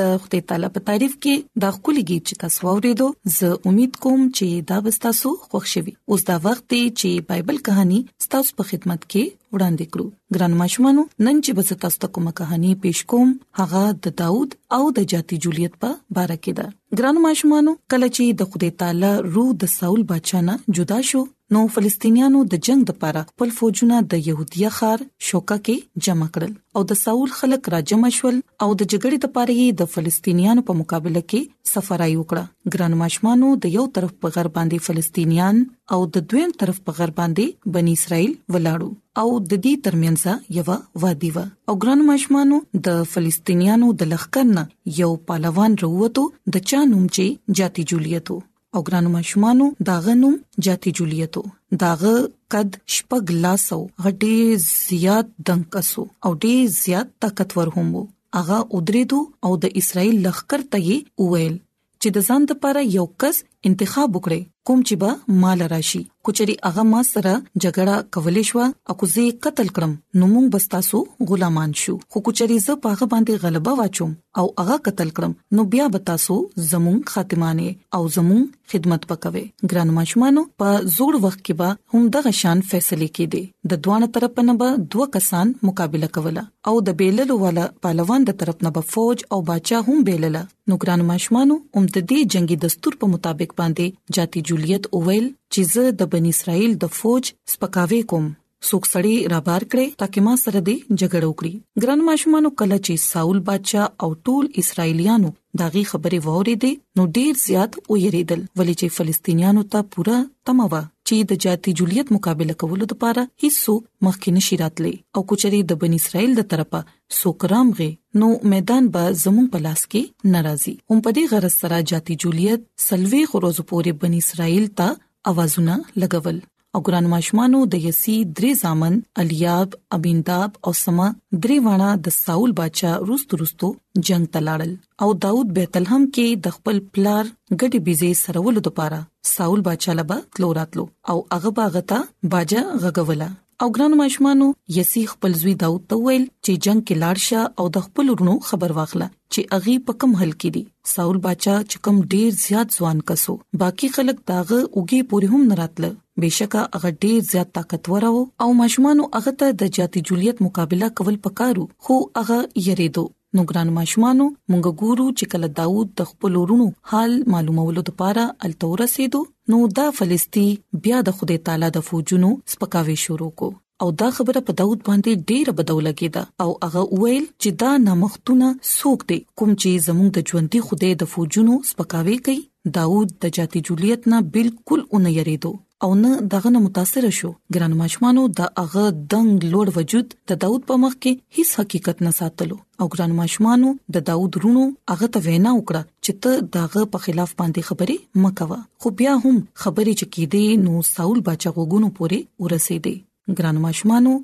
د خپل تعالی په تعریف کې دا خولي گیت چې تاسو ورېدو زه امید کوم چې دا به تاسو خوښ شي اوس دا وخت دی چې بایبل کہانی تاسو په خدمت کې وړاندې کړو ګران ماشومانو نن چې بس تاسو ته کومه کہانی پېښ کوم هغه د داوود او د جاتی جولیت په اړه کې ده ګران ماشومانو کله چې د خدای تعالی روح د ساول بچانه جدا شو نو فلسطینیانو د جنگ لپاره خپل فوجونه د يهودیا خار شوکا کې جمع کړل او د ساول خلک را جمع شول او د جګړې لپاره یې د فلسطینیانو په مقابله کې سفرای وکړه ګران ماشمانو د یو طرف په غر باندې فلسطینیان او د دویم طرف په غر باندې بنی اسرائیل ولاړو او د دې ترمنځ یو وادي و او ګران ماشمانو د فلسطینیانو د لخر نه یو پهلوان وروته د چا نوم چې جاتی جولیتو او ګرانو ماشومانو داغه نوم جاتی جولیتو داغه قد شپږ لاسو غټي زیات دنکسو او ډیر زیات طاقتور هم وو هغه ودریدو او د اسرایل لخر ته یې وویل چې د ځان لپاره یو کس انتخاب وکړي کوم چې به مال راشي کو چری هغه ما سره جګړه کولی شو او کو زه قتل کړم نو مونږ بستاسو غلامان شو خو کو چری زه پاغه باندې غلبه واچوم او هغه قتل کړم نو بیا بتاسو زمون خاتمانه او زمون خدمت پکوي ګران ماشومانو په زوړ وخت کې به هم دغه شان فیصله کېده د دوانه طرف نه به دوه کسان مقابله کوله او د بیللو والا پهلوان د طرف نه به فوج او باچا هم بیلله نو ګران ماشومان هم د دې جنگي دستور په مطابق باندې جاتی جولیت اوویل چې زه د بنی اسرائیل د فوج سپکاوي کوم څوک سړی را بار کړي ترڅو ما سره دې جګړه وکړي ګران ماشومان کله چې ساول بادشاه او ټول اسرایلیانو داغي خبره ووري دي نو ډیر زیات ویریدل ولې چې فلسطینیانو ته پوره تموا چې د جاتی جولیت مقابله کولو لپاره هیڅو مخکې نشی راتلی او کچري د بن اسرائیل د طرفه څوک رامغي نو میدان به زموږ په لاس کې ناراضي هم په دې غرض سره جاتی جولیت سلوي خروز پورې بنی اسرائیل ته اوازونه لګول او ګران ماشمانو د یسی درې ځامن الیاب ابینداب او سما درې وانه د ساول بچا روستو روستو جنگ تلاړل او داوود بیتلهم کې د خپل پلار ګډي بيزي سرولو لپاره ساول بچا لبا تلوراتلو او هغه باغتا باجا غغولا او ګرانو ماشومانو یسی خپل زوی داوود ته ویل چې جنگ کې لاړ شه او د خپل ورونو خبر واخله چې اغي په کم حل کې دي ساول بچا چې کم ډیر زیات ځوان کسو باقی خلک داغه اوګي پورې هم نه راتل بشکا هغه ډیر زیات طاقتور او ماشومانو هغه ته د جاتی جولیت مقابله کول پکارو خو هغه یریدو نو ګران ماشومانو مونږ ګورو چې کله داوود د خپل ورونو حال معلومولو لپاره التوره سیدو نو دا فلسطی بیا د خدای تعالی د فوجونو سپکاوي شروع کو او دا خبره په داوود باندې ډیره بدولګی ده او هغه ویل چې دا نامختونه سوق دي کوم چې زموږ د ژوندۍ خدای د فوجونو سپکاوي کوي داوود د جاتی جولیت نه بالکل اونې یریدو او نه دغه نه متاثر شو ګران ماشومانو د هغه دنګ لوړ وجود د داوود په مخ کې هیڅ حقیقت نه ساتلو او ګران ماشومانو د داوود رونو هغه ته وینا وکړه چې ته دغه په خلاف باندې خبرې مکوه خو بیا هم خبرې چې کېدې نو ساول بچا غوګونو پورې ورسېدې ګرانو ماشومانو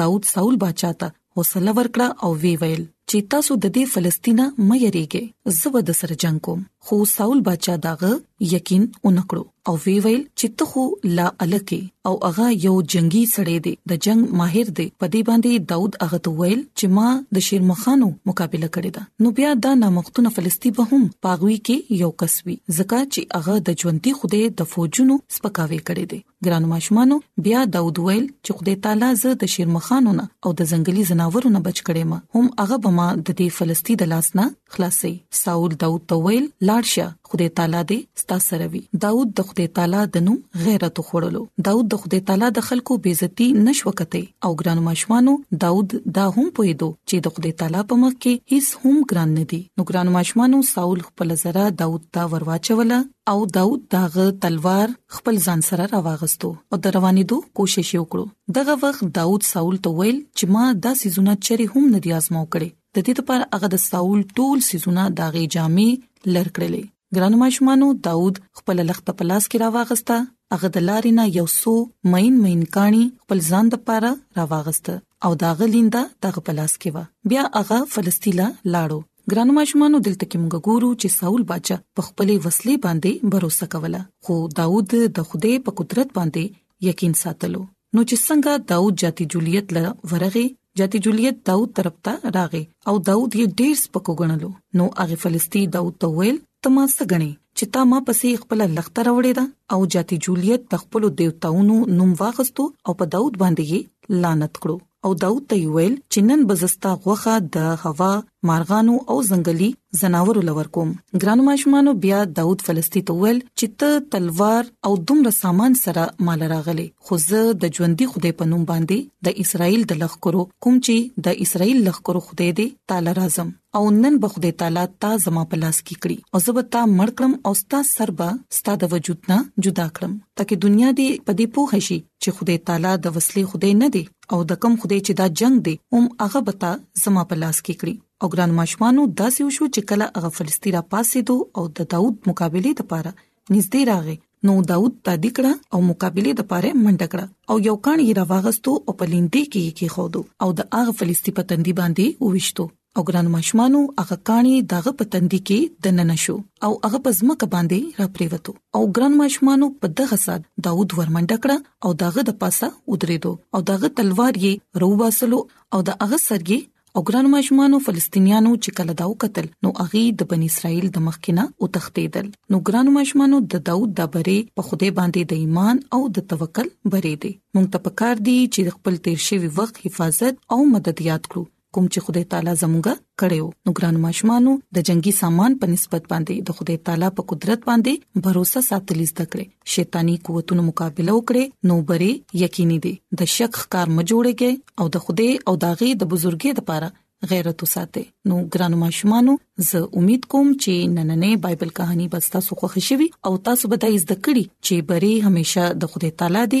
داوود ساول بچا ته حوصله ورکړه او وی ویل چې تاسو د دې فلسطینه مې یریږئ زه به د سره جنگ کوم خو ساول بچا داغه یقین اونکړو او وی ویل چې ته خو لا الکه او هغه یو جنگي سړی دی د جنگ ماهر دی په دې باندې داوود هغه ته ویل چې ما د شیرمخانو مقابله کړې ده نو بیا دا نامختونه فلسطی به هم پاغوي کې یو کسوي ځکه چې هغه د ژوندۍ خوده د فوجونو سپکاوي کړې دي ګرانو ماشومانو بیا داود ویل چې خدای تعالی زه د شیرمخانو نه او د ځنګلي زناورو نه بچ کړم هم هغه به ما د دې فلسطین د لاس نه خلاصي ساول داود ته ویل لاړشه خدای تعالی دې ستا سره وي داود د خدای تعالی د نوم غیرت خوړلو داود د خدای تعالی د خلکو بیزتی نشو کته او ګرانو ماشومانو داود دا هم پویدو چې د خدای تعالی په مخ کې هیڅ هم ګران نه دي نو ګرانو ماشومانو ساول خپل زرا داود ته ورواچوله او داوود داغه تلوار خپل ځان سره راوغستو او د روانېدو کوشش وکړو دغه وخت داوود ساول ته ویل چې ما دا سيزونه چری هم نه دی آزماو کړي د دې لپاره هغه د ساول ټول سيزونه داغه جامې لر کړلې ګران ماشومانو داوود خپل لخت په لاس کې راوغستا هغه د لارې نه یو سو مین مین کانی خپل ځان د پاره راوغسته او دا غلیندا دغه پلاس کې و بیا هغه فلسطین لاړو ګرانو ماشومانو دلته کې موږ ګورو چې ساول باچا په خپلې وسلې باندې باور وکوله خو داوود د خوده په قدرت باندې یقین ساتلو نو چې څنګه داوود جاتی جولیت له ورغه جاتی جولیت داوود طرف ته راغې او داوود یې ډیر سپکو غنلو نو هغه فلسطی داوود ته ویل تما سګنی چې تا ما پسې خپل لخت راوړې ده او جاتی جولیت د خپل دیوتاونو نوم واغستو او په داوود باندې لعنت کړو او داوود ته یې وویل چې نن به زه ستا غوښه د هوا مارغانو او ځنګلي ځناورو له ورکوم ګرانو ماشومانو بیا داوود فلسطی ته وویل چې ته تلوار او دومره سامان سره مال راغلی خو زه د ژوندۍ خدای په نوم باندې د اسرایل د لخرو کوم چې د اسرایل لخرو خدای دې تعالی راځم او نن به خدای تعالی تا زما په لاس کې کړی او زه به تا مړ کړم او ستا سر به ستا د وجود نه جدا کړم ترڅو دنیا دې په دې پوه شي چې خدای تعالی د وسلې خدای نه دی او د کم خدای چې دا جنگ دی هم هغه بتا زما په لاس کې کړی او ګران ماشومانو داسې وشو چې کله هغه فلسطی را پاسې دو او د داوود مقابله لپاره نږدې راغی نو داوود تا دکړه او مقابله د پاره منډه کړه او یو کان یې راوغستو او په لیندې کې یې خودو او د هغه فلسطی په تندې باندې وښتو او ګران ماشومانو هغه کانی دغه په تندې کې د ننه شو او هغه په ځمکه باندې را پریوتو او ګران ماشومانو په دغه سات داوود ورمنډه کړه او دغه د پاسه ودریدو او دغه تلوار یې روباسلو او د هغه سرګي او ګران ماشومانو فلسطینیانو چې کله داو قتل نو اغي د بنی اسرائیل د مخکینه او تختیدل نو ګران ماشومانو د داوود د بری په خوده باندې د ایمان او د توکل بری دی مونږ ته پکار دی چې خپل تیر شوی وخت حفاظت او مدد یاد کړو کوم چې خدای تعالی زموږه کړیو نو ګران ماشومانو د جنگي سامان په نسبت باندې د خدای تعالی په قدرت باندې باور ساتل زده کړئ شیطانی قوتونو مقابله وکړئ نو بری یقیني دی د شک ښکار م جوړیږي او د خدای او داغي د بزرګي لپاره غیرت وساته نو ګرانو ماشومانو زه امید کوم چې نننې بایبل کہانی بستا سوخه شوي او تاسو به د زده کړې چې بری همیشه د خدای تعالی دی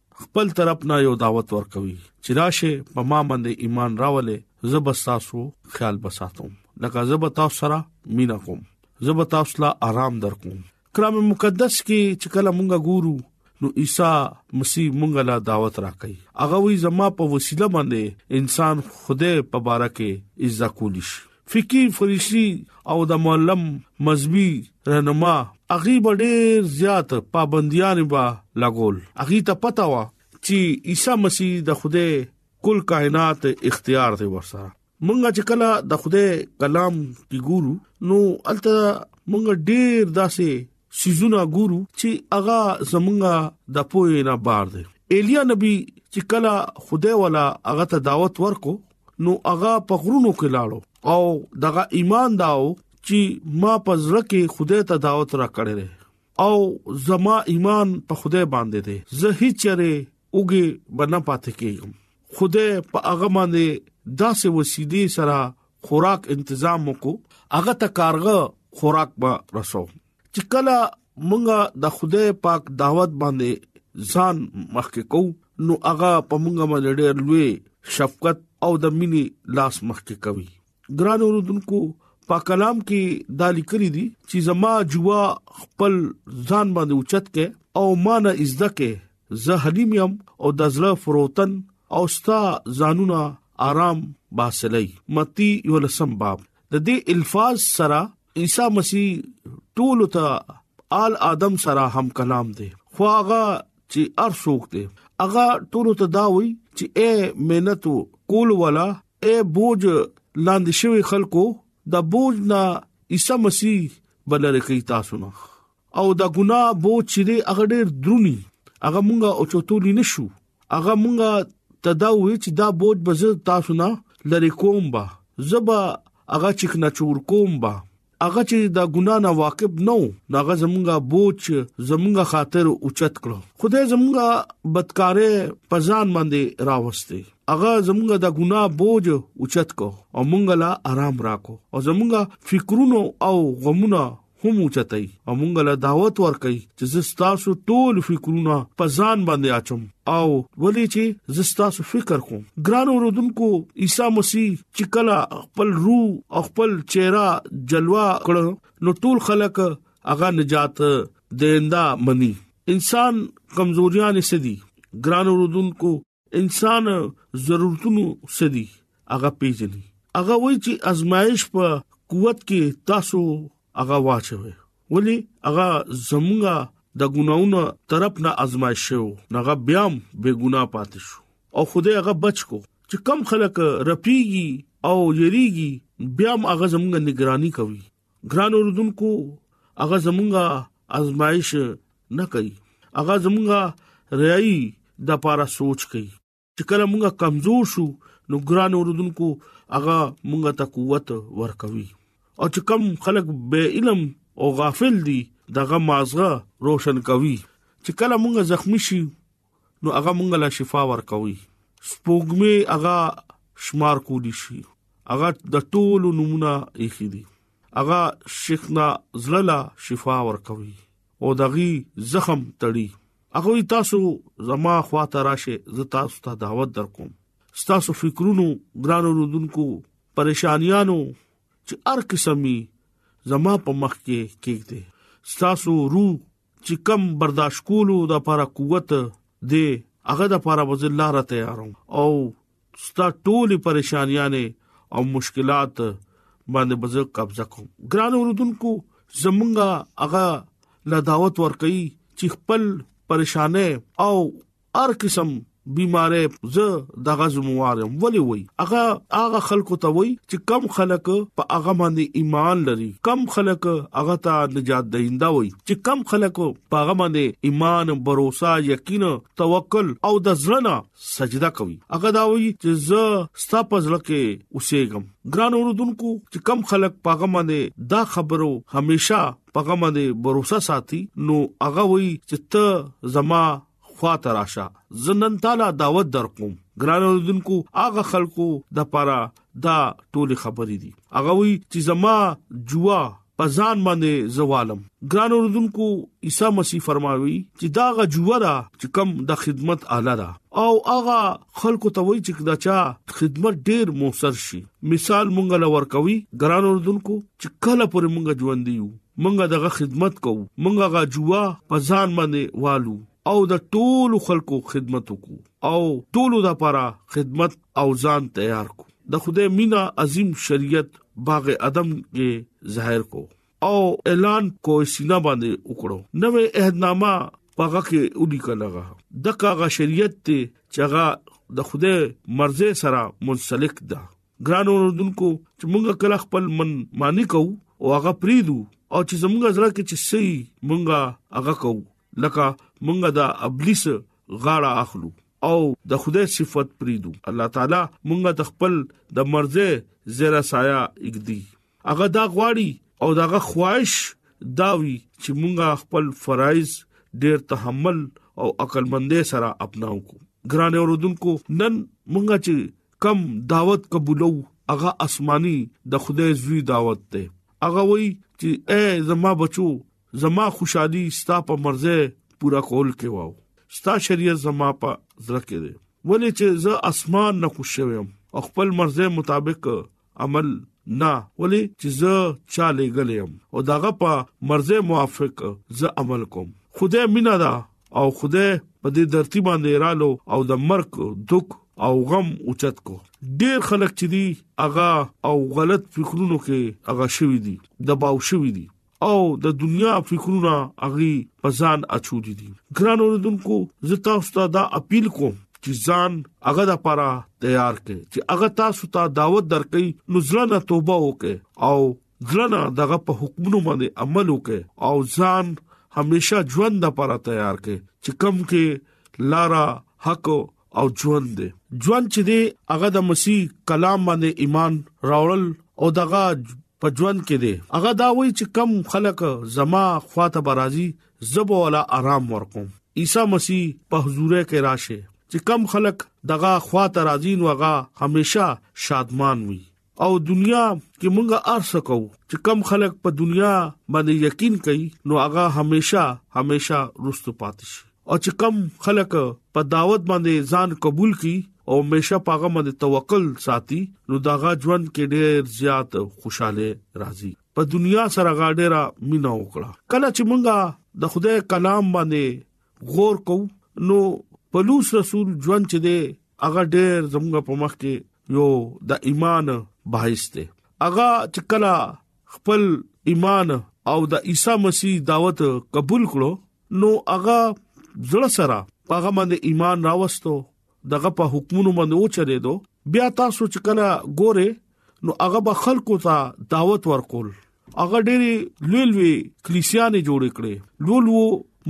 خپل طرف نه یو دعوت ورکوي چې راشه په ما باندې ایمان راولې زبستاسو خیال بساتم لکه زب تاسو سره مینا کوم زب تاسو لا آرام درکوم کلام مقدس کې چې کله مونږه ګورو نو عیسی مسیح مونږه لا دعوت راکړي هغه وی زما په وسیله باندې انسان خوده په بارکه عزت کولیش فقي فريسي او د معلم مذهبي رهنما اغي ډېر زیات پابنديان با لګول اغي ته پتا و چې عيسى مسیح د خوده کل کائنات اختیار دی ورسره مونږه چې کله د خوده کلام پیګورو نو الته مونږ ډېر داسې سيزونه ګورو چې هغه زمونږه د پوهې نه بار دي ایلیا نبی چې کله خدای والا هغه ته دعوت ورکو نو هغه په غرونو کې لاړو او دغه ایمان داو چې ما په زړه کې خدای ته دعوت را کړې او زما ایمان په خدای باندې دی زه هیڅ چره اوګه بنا پاتې کېږم خدای په هغه باندې داسې وسیدي سره خوراک تنظیم وکړو هغه ته کارغه خوراک به رسو چې کله مونږه د خدای پاک دعوت باندې ځان مخکې کو نو هغه په مونږه باندې ډېر لوی شفقت او د مینې لاس مخکې کوي ګران اوردونکو په کلام کې دا لیکلي دي چې زما جوا خپل ځان باندې اوچت کې او مان عزت کې زه حلیم یم او د زړه فروتن او ستا ځانونه آرام باسلای متی یو لسم باب د دې الفاظ سره عیسی مسیح ټول ته آل آدم سره هم کلام دی خو هغه چې ار څوک دی هغه ټول ته دا وای چې اے مهنت کول والا اے بوج لاندې شوی خلکو د بوج نه عیسی مسیح بلل کوي تاسو نه او دا ګناه بو چې دی هغه ډیر درونی هغه مونږه او چوتولی نشو هغه مونږه تداوی چې دا بوج بز تاسو نه لری کوم با زبا هغه چې کنا چور کوم با هغه چې دا ګنا نه واقف نو ناغه زمونږه بوج زمونږه خاطر اوچت کړو خدای زمونږه بدکارې پزان باندې راوستي هغه زمونږه د ګنا بوج اوچت کو او مونږه لا آرام راکو او زمونږه فکرونو او غمونو هم اوچتای او مونږ له دعوت ورکړي چې زستاسو ټول فکرونه په ځان باندې اچم او ولې چې زستاسو فکر کوم ګران اوردونکو عیسی مسیح چې کله خپل روح او خپل چهره جلوه کړ نو ټول خلک هغه نجات دیندا منی انسان کمزوریاں سدي ګران اوردونکو انسان ضرورتونو سدي هغه پیژني هغه وای چې ازمایش په قوت کې تاسو هغه واچوي ولی هغه زمونږه د ګناونو طرف نه ازمایش شو هغه بیا بے ګنا پاتې شو او خدای هغه بچ کو چې کم خلک رپیږي او یریږي بیا هغه زمونږه نگرانی کوي ګران اوردونکو هغه زمونږه ازمایش نه کوي هغه زمونږه ریایي د پاره سوچ کوي چې کله مونږه کمزور شو نو ګران اوردونکو هغه مونږه ته قوت ورکوي او چې کم خلک بے علم او غافل دي دغه مازغه روشن کوي چې کله مونږه زخمی شي نو هغه مونږ له شفا ورکوي سپوږمې هغه شمار کولی شي هغه د ټولو نمونه یې خېدي هغه شیخنا زړلا شفا ورکوي او دغي زخم تړي هغه تاسو زما خواته راشه زه تاسو ته دعوت درکوم تاسو فکرونو ګرانو رودونکو پریشانیانو چې هر قسمي زما په مخ کې کېږي تاسو روح چې کم برداشت کولو د لپاره قوت دی هغه د لپاره وزل لار تیارم او ستا ټولې پریشانیاں او مشکلات باندې بز قبضه کوم ګران اوردونکو زمونږه هغه لا دعوت ورکړي چې خپل پریشانه او هر قسم بیمارې زه دغه زموارم ولې وای هغه هغه خلکو ته وای چې کم خلک په هغه باندې ایمان لري کم خلک هغه ته نجات دیندا وای چې کم خلک په هغه باندې ایمان باور یقین توکل او د ځړنا سجده کوي هغه دا وای چې زه ستا په ځل کې اوسېګم ګران اوردونکو چې کم خلک په هغه باندې دا خبرو همیشا پغه باندې باور ساتي نو هغه وای چې ته زما خواته راشه زه نن تعالی دعوت درکوم ګران اوردونکو هغه خلکو د پاره دا ټول خبرې دي هغه وی چې زما جوا پزان باندې زوالم ګران اوردونکو عیسی مسیح فرماوي چې دا غ جوړه چې کم د خدمت اعلی را او هغه خلکو ته وایي چې دا چا خدمت ډیر موثر شي مثال مونږ لور کوي ګران اوردونکو چې کله پر مونږ ژوند یو مونږ دغه خدمت کو مونږ غا جوا په ځان باندې والو او د ټولو خلکو خدمت وکړو او ټولو د لپاره خدمت او ځان تیار کو د خدای مینا عظیم شریعت باغ ادم کې ظاهر کو او اعلان کو سینا باندې وکړو نوې عہدنامه پاګه کې ودی کلاغه د کاغه شریعت ته چغه د خدای مرزه سره منسلک ده ګران اوردونکو چې موږ کله خپل من مانی کو او هغه پریدو او چې زموږ زړه کې چې سي موږ هغه کو لکه موږ د ابلیس غاړه اخلو او د خدای صفت پریدو الله تعالی مونږه د خپل د مرزه زیرا سایه اګدی هغه دا غواړي او داغه خواهش داوي چې مونږه خپل فرایز ډیر تحمل او عقل مندې سره اپناو کو ګران اوردونکو نن مونږه چې کوم دعوت قبولو هغه اسماني د خدای زوی دعوت ده هغه وای چې اے زما بچو زما خوشحالي ستا په مرزه پورا کول کې واو ستا شریعت زما په زړه کې ده ولې چې زه اسمان نه خوشوم خپل مرزه مطابق عمل نه ولې چې زه چا لګلم او داغه په مرزه موافق زه عمل کوم خدای مینا دا او خدای په دې درتی باندې رالو او د مرګ دک او غم اوچت کو ډیر خلک چې دي اغا او غلط فکرونو کې اغا شوی دي دباو شوی دي او د دنیا فکرونه اغي پزان اچو دي دي ګران اوردونکو زه تاسو ته دا اپیل کوم چې ځان هغه د پاره تیار کړي چې هغه تاسو ته دعوت درکړي نو ځلانه توبه وکړي او ځلانه دغه په حکمونو باندې عمل وکړي او ځان همیشه ژوند د پاره تیار کړي چې کم کې لارا حق او ژوند دی ژوند چې دی هغه د مسیح کلام باندې ایمان راوړل او دغه په ژوند کې دی هغه دا وایي چې کم خلک زما خواته برازي زبو ولا آرام ورکوم عیسی مسیح په حضور کې راشه چې کم خلک دغه خواته راځي نو هغه همیشا شادمان وي او دنیا کې مونږ ارس کو چې کم خلک په دنیا باندې یقین کوي نو هغه همیشا همیشا رستو پاتش او چې کم خلک په دعوت باندې ځان قبول کړي او همیشه پاغه باندې توکل ساتي نو داغه ژوند کې ډېر زیات خوشاله راځي په دنیا سره غاډه را مینا وکړه کله چې مونږه د خدای کلام باندې غور کو نو پلوص رسول ژوند چې دی هغه ډېر زموږ په مخ کې یو د ایمان بحث دی هغه چې کلا خپل ایمان او د عیسی مسیح دعوت قبول کړو نو هغه زړه سره هغه باندې ایمان راوستو دغه په حکمونو باندې او چرې دو بیا تاسو چې کله ګوره نو هغه به خلکو ته دعوت ورکول هغه ډېری لویلوي کلیسیانې جوړې کړې لولو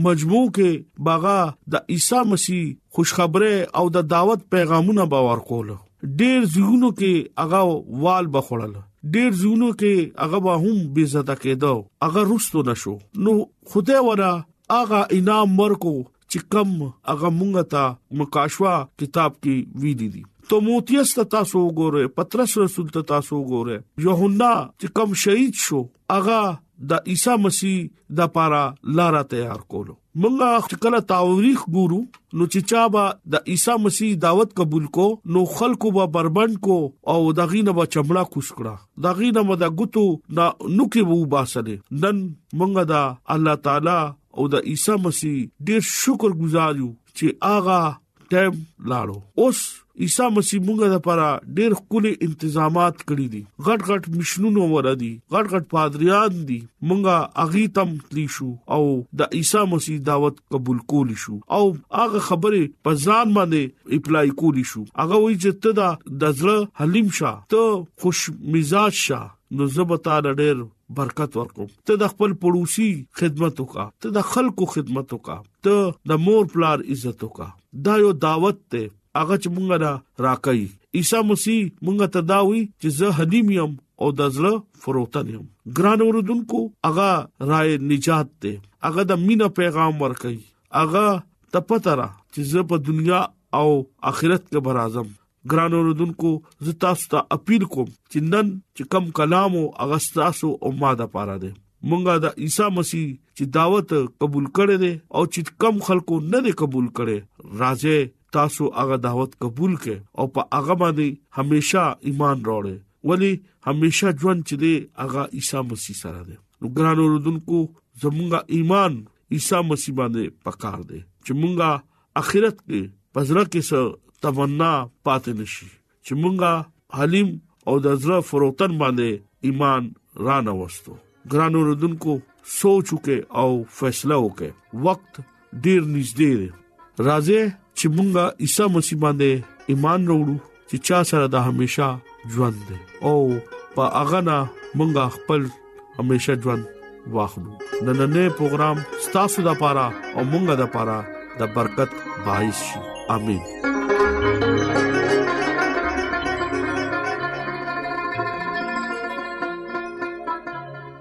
مجموع کې باغا د عیسی مسیح خوشخبری او د دعوت پیغامونه باور کول ډېر زیونو کې هغه وال بخړل ډیر زونو کې هغه به هم بي عزت کېدو هغه رښتو نشو نو خدای ورا هغه انعام ورکو چې کم هغه مونږ ته مکاشوا کتاب کې وی دي دي تو موتیس ته تاسو وګوره پترس رسول ته تاسو وګوره یوهنا چې کم شهید شو هغه د عیسی مسیح د پاره لار تیار کولو مونږه کله تاریخ ګورو نو چې چا با د عیسی مسیح دعوت قبول کو نو خلکو به بربند کو او دغې نه به چمړه کوس کړه دغې نه به د غوتو نه نوکي وو باسره نن مونږه دا الله تعالی او د عیسی مسیح ډیر شکر گزار یو چې آغا ټیم لاړو اوس عیسی مسیح موږ لپاره ډېر خولي تنظیمات کړی دي غټ غټ مشنونو ور دي غټ غټ پادریان دي موږ اغي تم تلی شو او د عیسی مسیح دعوت قبول کول شو او هغه خبره په ځان باندې اپلای کول شو هغه وایي چې ته د ځړه حلیم شه ته خوش مزاج شه نو زبتا ډېر برکت ورکو ته د خپل پړوسی خدمت وکا ته د خلکو خدمت وکا ته د مور پلار عزت وکا دا یو دعوت ته هغه چې مونږه را راکای عیسی مسیح مونږه ته دا وی چې زه حلیم یم او د زړه فروتن یم ګران اوردونکو هغه رائے نجات ته هغه د مینا پیغام ورکای هغه تپتره چې زه په دنیا او آخرت کې برازم ګران اوردونکو زه تاسو ته اپیل کوم چې نن چې کم کلام او اغستاسو او ما د پاره ده مونږه د عیسی مسیح چې دعوت قبول کړي دي او چې کم خلکو نه دي قبول کړي راځي تاسو هغه دعوت قبول کړي او په هغه باندې همیشا ایمان راوړي ولی همیشا ژوند چې دی هغه عیسی مسیح سره دی نو ګران اوردونکو زمونږه ایمان عیسی مسیح باندې پکار دی چې مونږه اخرت کې پزړه کې څه تمنا پاتې نشي چې مونږه حلیم او د زړه فروتن باندې ایمان را نوستو ګران اوردونکو سوچ وکي او فیصله وکي وخت ډیر نږدې دی راځي چې مونږه عیسی مسیح باندې ایمان وروړو چې چا سره د همیشه ژوند دی او په هغه نه مونږه خپل همیشه ژوند واخلو نن نه پروګرام ستاسو د پاره او مونږه د پاره د برکت بایس شي امين